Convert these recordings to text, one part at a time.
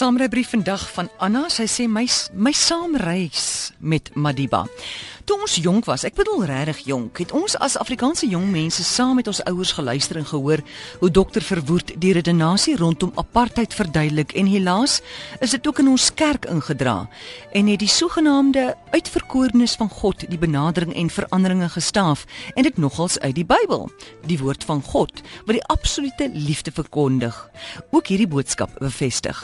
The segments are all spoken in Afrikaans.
Saamrybrief vandag van Anna. Sy sê my my saamreis met Madiba. Toe ons jonk was, ek bedoel regtig jonk, het ons as Afrikaanse jong mense saam met ons ouers geluister en gehoor hoe dokter Verwoerd die redenasie rondom apartheid verduidelik en helaas is dit ook in ons kerk ingedra en het die sogenaamde uitverkorenes van God die benadering en veranderinge gestaaf en dit nogals uit die Bybel, die woord van God wat die absolute liefde verkondig. Ook hierdie boodskap bevestig.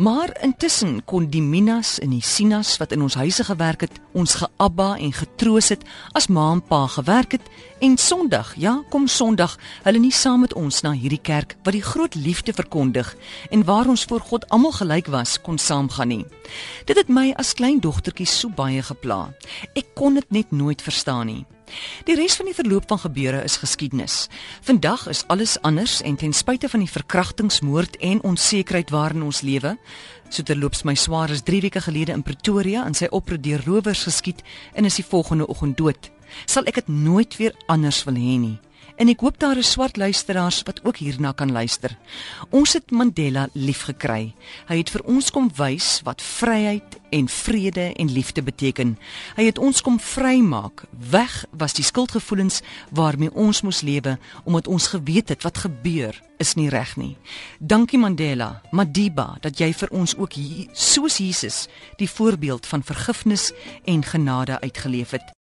Maar intussen kon die Minas en die Sinas wat in ons huise gewerk het, ons geabba en getroos het as ma en pa gewerk het en Sondag, ja, kom Sondag, hulle nie saam met ons na hierdie kerk wat die groot liefde verkondig en waar ons voor God almal gelyk was, kon saamgaan nie. Dit het my as klein dogtertjie so baie gepla. Ek kon dit net nooit verstaan nie. Die res van die verloop van gebeure is geskiedenis. Vandag is alles anders en ten spyte van die verkrachtingsmoord en onsekerheid waarin ons lewe, so terloops my swaar is 3 weke gelede in Pretoria in sy oproep deur rowers geskiet en is die volgende oggend dood. Sal ek dit nooit weer anders wil hê nie en ek hoop daar is swart luisteraars wat ook hierna kan luister. Ons het Mandela liefgekry. Hy het vir ons kom wys wat vryheid en vrede en liefde beteken. Hy het ons kom vrymaak. Weg was die skuldgevoelens waarmee ons moes lewe omdat ons geweet het wat gebeur is nie reg nie. Dankie Mandela, Madiba dat jy vir ons ook hier soos Jesus die voorbeeld van vergifnis en genade uitgeleef het.